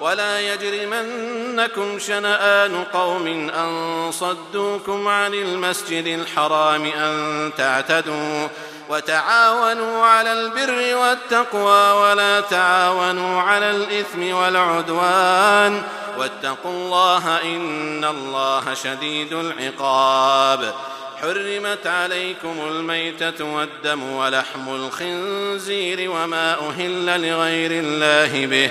ولا يجرمنكم شنآن قوم أن صدوكم عن المسجد الحرام أن تعتدوا وتعاونوا على البر والتقوى ولا تعاونوا على الإثم والعدوان واتقوا الله إن الله شديد العقاب حرمت عليكم الميتة والدم ولحم الخنزير وما أهل لغير الله به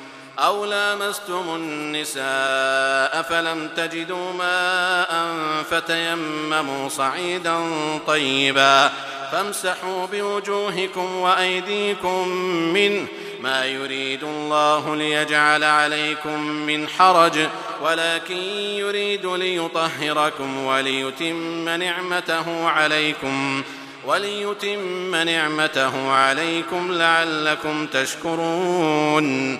أو لامستم النساء فلم تجدوا ماء فتيمموا صعيدا طيبا فامسحوا بوجوهكم وأيديكم منه ما يريد الله ليجعل عليكم من حرج ولكن يريد ليطهركم وليتم نعمته عليكم وليتم نعمته عليكم لعلكم تشكرون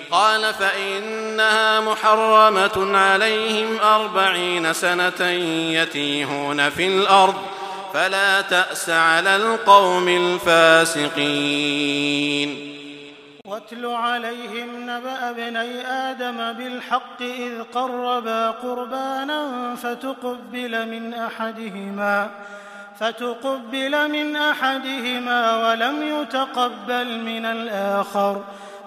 قال فإنها محرمة عليهم أربعين سنة يتيهون في الأرض فلا تأس على القوم الفاسقين. واتل عليهم نبأ ابني آدم بالحق إذ قربا قربانا فتقبل من أحدهما فتقبل من أحدهما ولم يتقبل من الآخر.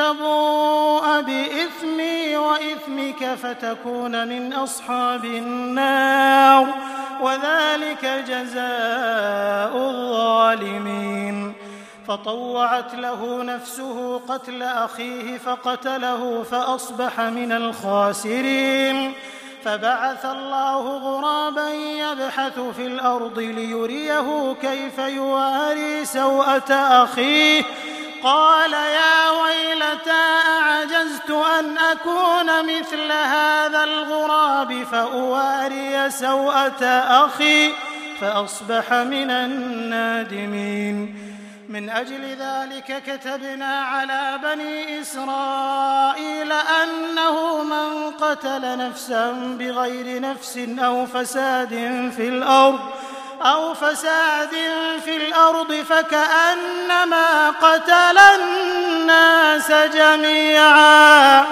تبوء بإثمي وإثمك فتكون من أصحاب النار وذلك جزاء الظالمين. فطوعت له نفسه قتل أخيه فقتله فأصبح من الخاسرين. فبعث الله غرابا يبحث في الأرض ليريه كيف يواري سوءة أخيه قال يا ويلتى أعجزت أن أكون مثل هذا الغراب فأواري سوءة أخي فأصبح من النادمين. من أجل ذلك كتبنا على بني إسرائيل أنه من قتل نفسا بغير نفس أو فساد في الأرض أو فساد في الأرض فكأنما قتل الناس جميعا.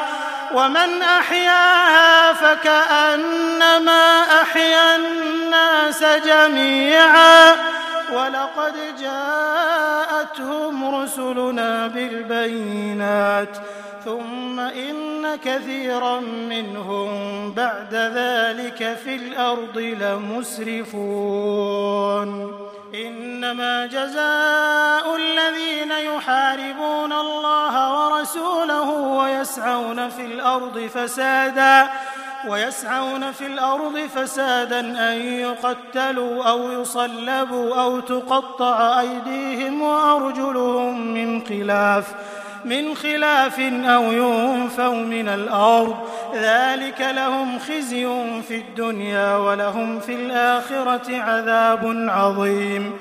ومن أحياها فكأنما أحيا الناس جميعا. ولقد جاءتهم رسلنا بالبينات. ثم إن كثيرا منهم بعد ذلك في الأرض لمسرفون. إنما جزاء الذين يحاربون الله ورسوله ويسعون في الأرض فساداً ويسعون في الأرض فسادا أن يقتلوا أو يصلبوا أو تقطع أيديهم وأرجلهم من خلاف. من خلاف أو ينفوا من الأرض. ذلك لهم خزي في الدنيا ولهم في الآخرة عذاب عظيم.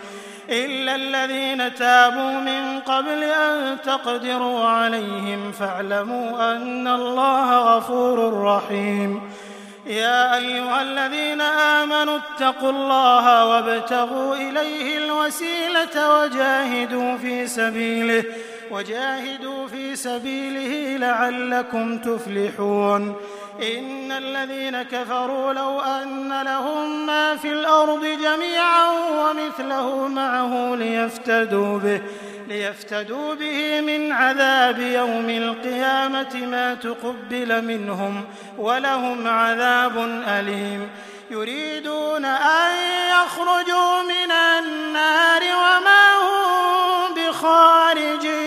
إلا الذين تابوا من قبل أن تقدروا عليهم فاعلموا أن الله غفور رحيم. يا أيها الذين آمنوا اتقوا الله وابتغوا إليه الوسيلة وجاهدوا في سبيله. وجاهدوا في سبيله لعلكم تفلحون. إن الذين كفروا لو أن لهم ما في الأرض جميعا ومثله معه ليفتدوا به ليفتدوا به من عذاب يوم القيامة ما تقبل منهم ولهم عذاب أليم. يريدون أن يخرجوا من النار وما هم بخارجين.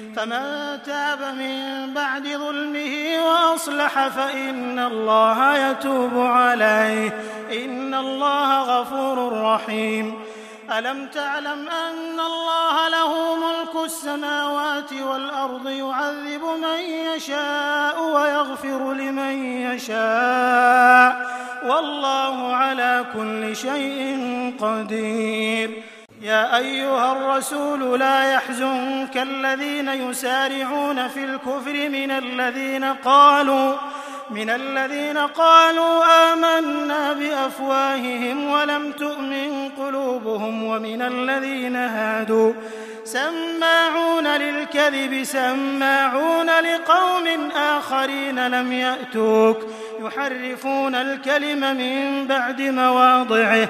فمن تاب من بعد ظلمه وأصلح فإن الله يتوب عليه. إن الله غفور رحيم. ألم تعلم أن الله له ملك السماوات والأرض يعذب من يشاء ويغفر لمن يشاء. والله على كل شيء قدير. يا أيها الرسول لا يحزنك الذين يسارعون في الكفر من الذين قالوا من الذين قالوا آمنا بأفواههم ولم تؤمن قلوبهم ومن الذين هادوا سماعون للكذب سماعون لقوم آخرين لم يأتوك يحرفون الكلم من بعد مواضعه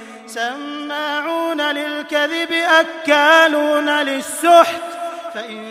سماعون للكذب أكالون للسحت. فإن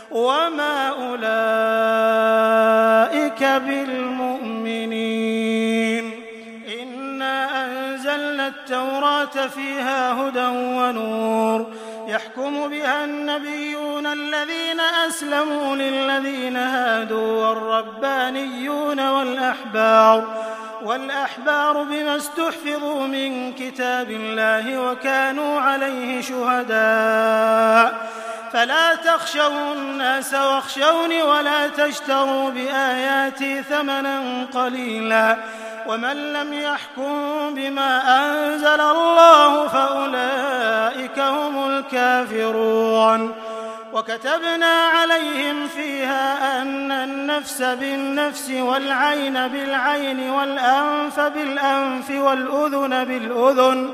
وما أولئك بالمؤمنين إنا أنزلنا التوراة فيها هدى ونور يحكم بها النبيون الذين أسلموا للذين هادوا والربانيون والأحبار والأحبار بما استحفظوا من كتاب الله وكانوا عليه شهداء فلا تخشوا الناس واخشوني ولا تشتروا بآياتي ثمنا قليلا. ومن لم يحكم بما أنزل الله فأولئك هم الكافرون. وكتبنا عليهم فيها أن النفس بالنفس والعين بالعين والأنف بالأنف والأذن بالأذن.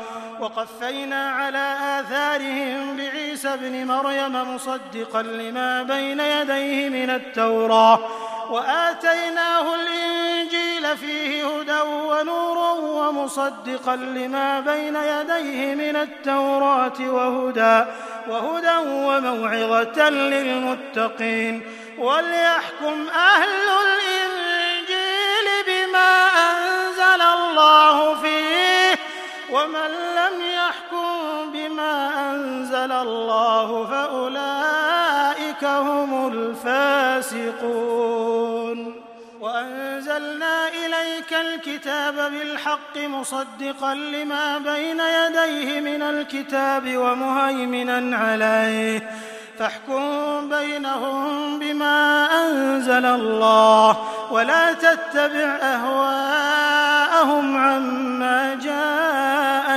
وقفينا على آثارهم بعيسى ابن مريم مصدقا لما بين يديه من التوراة. وآتيناه الإنجيل فيه هدى ونور ومصدقا لما بين يديه من التوراة وهدى وهدى وموعظة للمتقين. وليحكم أهل الإنجيل بما أنزل الله فيه ومن لم يحكم بما أنزل الله فأولئك هم الفاسقون. وأنزلنا إليك الكتاب بالحق مصدقا لما بين يديه من الكتاب ومهيمنا عليه. فاحكم بينهم بما أنزل الله ولا تتبع أهواءهم عما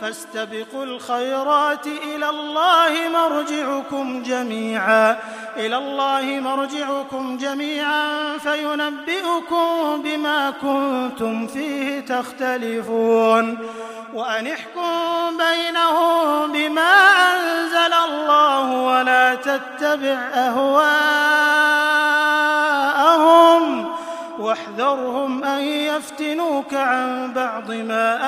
فاستبقوا الخيرات إلى الله مرجعكم جميعا إلى الله مرجعكم جميعا فينبئكم بما كنتم فيه تختلفون. وأن احكم بينهم بما أنزل الله ولا تتبع أهواءهم واحذرهم أن يفتنوك عن بعض ما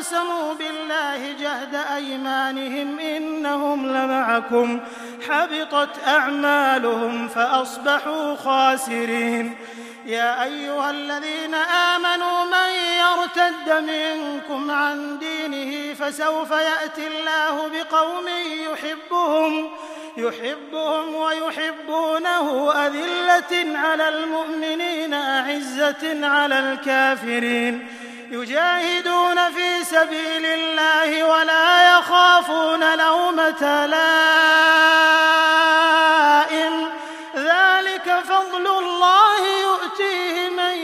الذين أقسموا بالله جهد أيمانهم إنهم لمعكم حبطت أعمالهم فأصبحوا خاسرين. يا أيها الذين آمنوا من يرتد منكم عن دينه فسوف يأتي الله بقوم يحبهم يحبهم ويحبونه أذلة على المؤمنين أعزة على الكافرين. يجاهدون في سبيل الله ولا يخافون لومة لائم. ذلك فضل الله يؤتيه من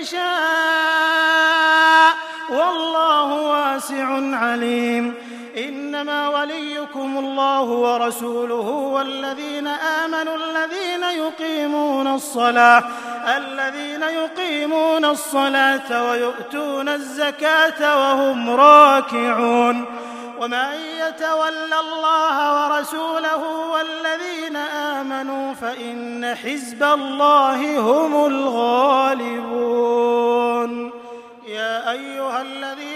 يشاء. والله واسع عليم. إنما وليكم الله ورسوله والذين آمنوا الذين يقيمون الصلاة الذين يقيمون الصلاة ويؤتون الزكاة وهم راكعون. ومن يتول الله ورسوله والذين آمنوا فإن حزب الله هم الغالبون. يا أيها الذين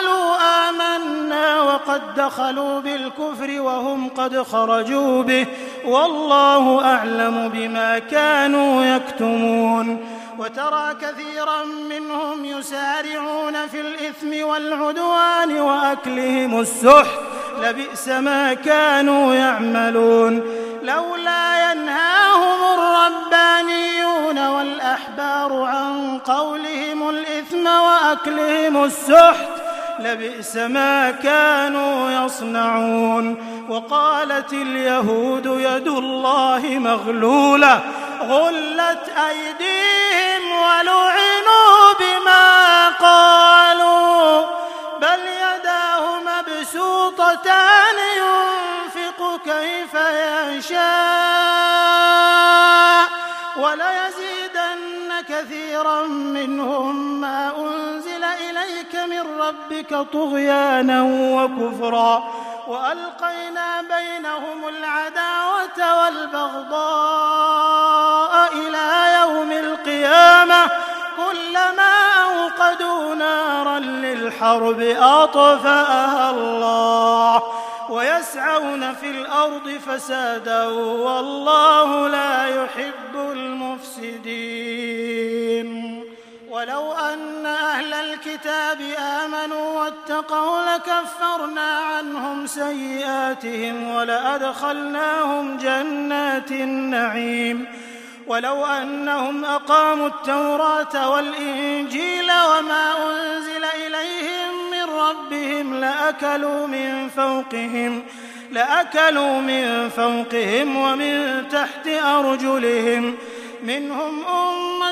وقد دخلوا بالكفر وهم قد خرجوا به. والله أعلم بما كانوا يكتمون. وترى كثيرا منهم يسارعون في الإثم والعدوان وأكلهم السحت. لبئس ما كانوا يعملون. لولا ينهاهم الربانيون والأحبار عن قولهم الإثم وأكلهم السحت. لبئس ما كانوا يصنعون وقالت اليهود يد الله مغلولة غلت أيديهم ولعنوا بما قالوا بل يداه مبسوطتان ينفق كيف يشاء وليزيدن كثيرا منهم ما أنزل من ربك طغيانا وكفرا وألقينا بينهم العداوة والبغضاء إلى يوم القيامة كلما أوقدوا نارا للحرب أطفأها الله ويسعون في الأرض فسادا والله لا يحب المفسدين الكتاب آمنوا واتقوا لكفرنا عنهم سيئاتهم ولأدخلناهم جنات النعيم. ولو أنهم أقاموا التوراة والإنجيل وما أنزل إليهم من ربهم لأكلوا من فوقهم لأكلوا من فوقهم ومن تحت أرجلهم. منهم أمة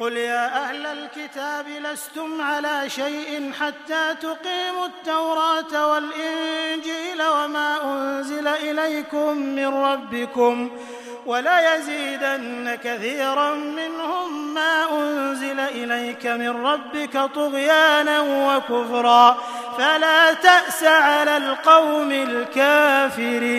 قل يا أهل الكتاب لستم على شيء حتى تقيموا التوراة والإنجيل وما أنزل إليكم من ربكم وليزيدن كثيرا منهم ما أنزل إليك من ربك طغيانا وكفرا فلا تأس على القوم الكافرين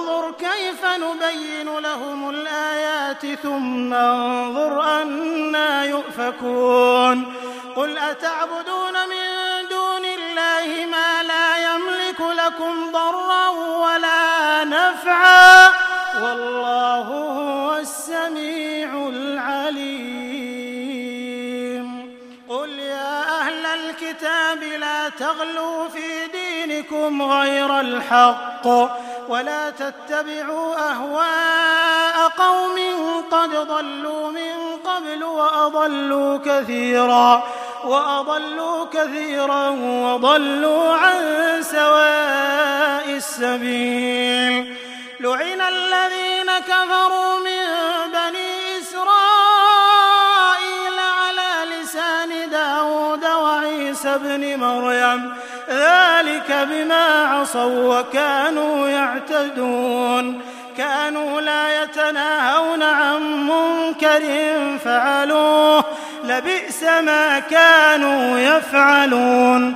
كيف نبين لهم الآيات ثم انظر أنا يؤفكون قل أتعبدون من دون الله ما لا يملك لكم ضرا ولا نفعا والله هو السميع العليم قل يا أهل الكتاب لا تغلوا في دينكم غير الحق ولا تتبعوا أهواء قوم قد ضلوا من قبل وأضلوا كثيرا وأضلوا كثيرا وضلوا عن سواء السبيل لعن الذين كفروا من بني إسرائيل على لسان داود وعيسى بن مريم ذلك بما عصوا وكانوا يعتدون. كانوا لا يتناهون عن منكر فعلوه. لبئس ما كانوا يفعلون.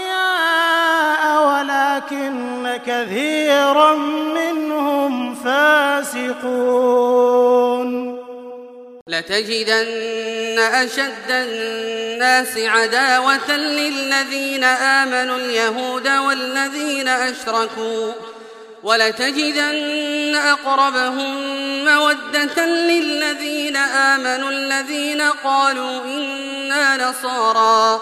كثيرا منهم فاسقون. لتجدن أشد الناس عداوة للذين آمنوا اليهود والذين أشركوا ولتجدن أقربهم مودة للذين آمنوا الذين قالوا إنا نصارى.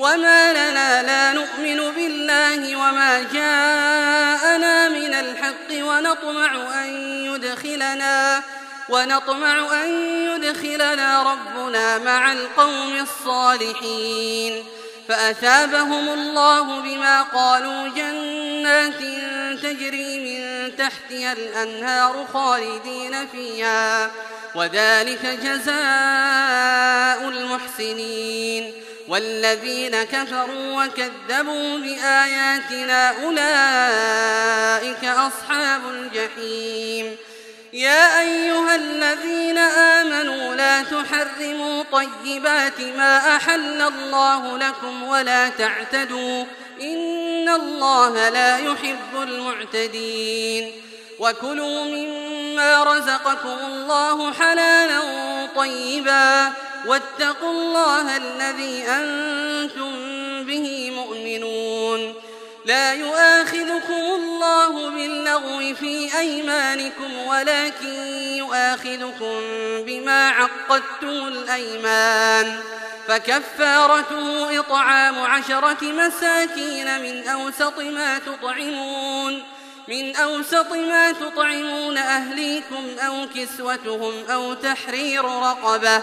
وما لنا لا نؤمن بالله وما جاءنا من الحق ونطمع أن يدخلنا ونطمع أن يدخلنا ربنا مع القوم الصالحين فأثابهم الله بما قالوا جنات تجري من تحتها الأنهار خالدين فيها وذلك جزاء المحسنين والذين كفروا وكذبوا بآياتنا أولئك أصحاب الجحيم. يا أيها الذين آمنوا لا تحرموا طيبات ما أحل الله لكم ولا تعتدوا إن الله لا يحب المعتدين. وكلوا مما رزقكم الله حلالا طيبا. واتقوا الله الذي أنتم به مؤمنون. لا يؤاخذكم الله باللغو في أيمانكم ولكن يؤاخذكم بما عقدتم الأيمان. فكفارته إطعام عشرة مساكين من أوسط ما تطعمون من أوسط ما تطعمون أهليكم أو كسوتهم أو تحرير رقبة.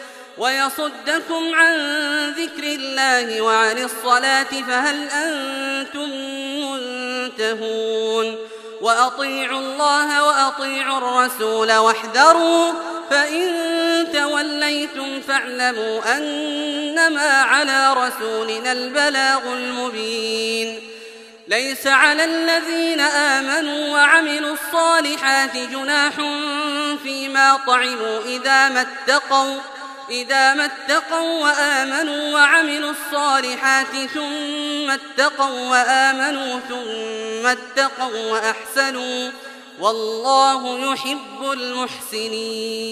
عن ذكر الله وعن الصلاة فهل أنتم منتهون وأطيعوا الله وأطيعوا الرسول واحذروا فإن توليتم فاعلموا أنما على رسولنا البلاغ المبين ليس على الذين آمنوا وعملوا الصالحات جناح فيما طعموا إذا ما اتقوا إذا ما اتقوا وآمنوا وعملوا الصالحات ثم اتقوا وآمنوا ثم اتقوا وأحسنوا والله يحب المحسنين.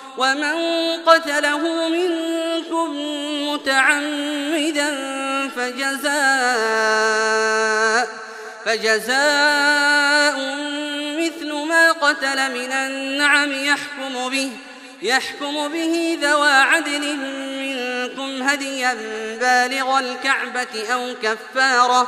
ومن قتله منكم متعمدا فجزاء فجزاء مثل ما قتل من النعم يحكم به يحكم به ذوى عدل منكم هديا بالغ الكعبة أو كفارة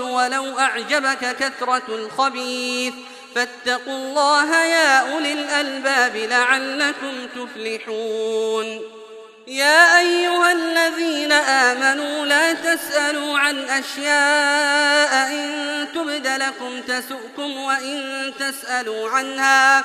ولو أعجبك كثرة الخبيث. فاتقوا الله يا أولي الألباب لعلكم تفلحون. يا أيها الذين آمنوا لا تسألوا عن أشياء إن تبد لكم تسؤكم وإن تسألوا عنها.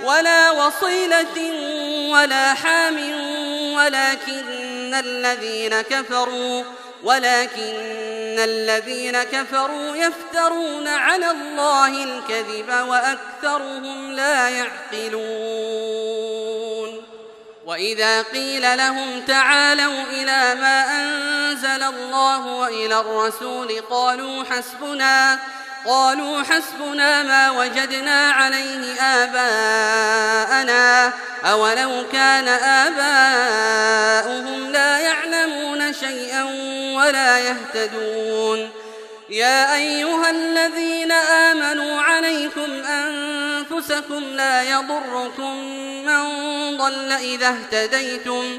ولا وصيلة ولا حام ولكن الذين كفروا ولكن الذين كفروا يفترون على الله الكذب وأكثرهم لا يعقلون. وإذا قيل لهم تعالوا إلى ما أنزل الله وإلى الرسول قالوا حسبنا قالوا حسبنا ما وجدنا عليه آباءنا. أولو كان آباؤهم لا يعلمون شيئا ولا يهتدون. يا أيها الذين آمنوا عليكم أنفسكم لا يضركم من ضل إذا اهتديتم.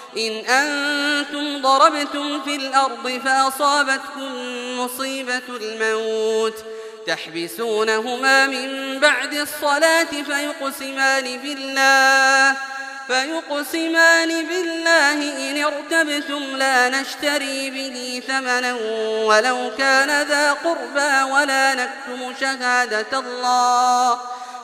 إن أنتم ضربتم في الأرض فأصابتكم مصيبة الموت تحبسونهما من بعد الصلاة فيقسمان بالله فيقسمان بالله إن ارتبتم لا نشتري به ثمنا ولو كان ذا قربى ولا نكتم شهادة الله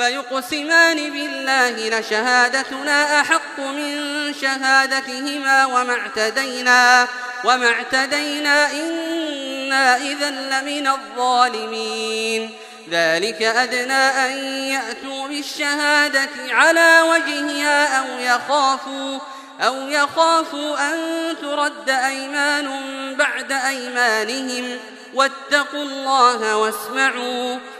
فيقسمان بالله لشهادتنا أحق من شهادتهما وما اعتدينا وما اعتدينا إنا إذا لمن الظالمين. ذلك أدنى أن يأتوا بالشهادة على وجهها أو يخافوا أو يخافوا أن ترد أيمان بعد أيمانهم. واتقوا الله واسمعوا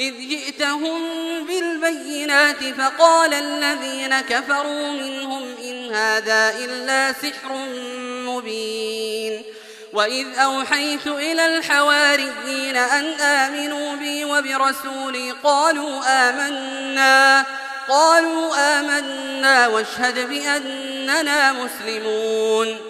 إذ جئتهم بالبينات فقال الذين كفروا منهم إن هذا إلا سحر مبين وإذ أوحيت إلى الحواريين أن آمنوا بي وبرسولي قالوا آمنا قالوا آمنا واشهد بأننا مسلمون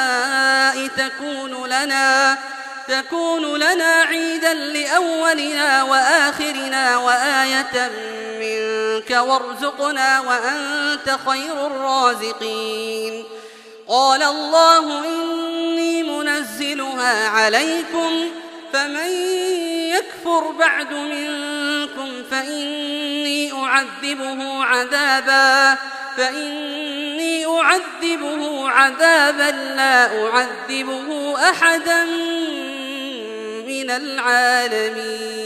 تكون لنا تكون لنا عيدا لأولنا وآخرنا وآية منك وارزقنا وأنت خير الرازقين. قال الله إني منزلها عليكم فمن يكفر بعد منكم فإني أعذبه عذابا. فإني أعذبه عذابا لا أعذبه أحدا من العالمين.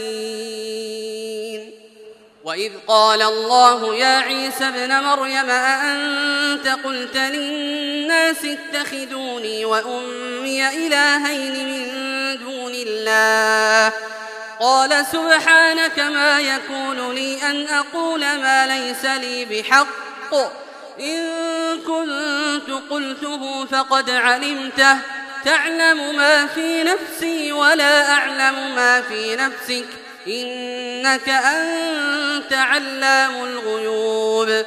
وإذ قال الله يا عيسى ابن مريم أأنت قلت للناس اتخذوني وأمي إلهين من دون الله؟ قال سبحانك ما يكون لي أن أقول ما ليس لي بحق. إن كنت قلته فقد علمته. تعلم ما في نفسي ولا أعلم ما في نفسك. إنك أنت علام الغيوب.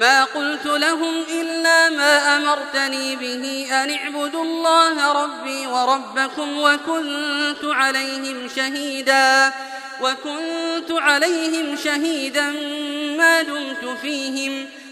ما قلت لهم إلا ما أمرتني به أن اعبدوا الله ربي وربكم وكنت عليهم شهيدا. وكنت عليهم شهيدا ما دمت فيهم.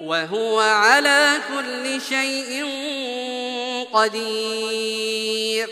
وهو على كل شيء قدير.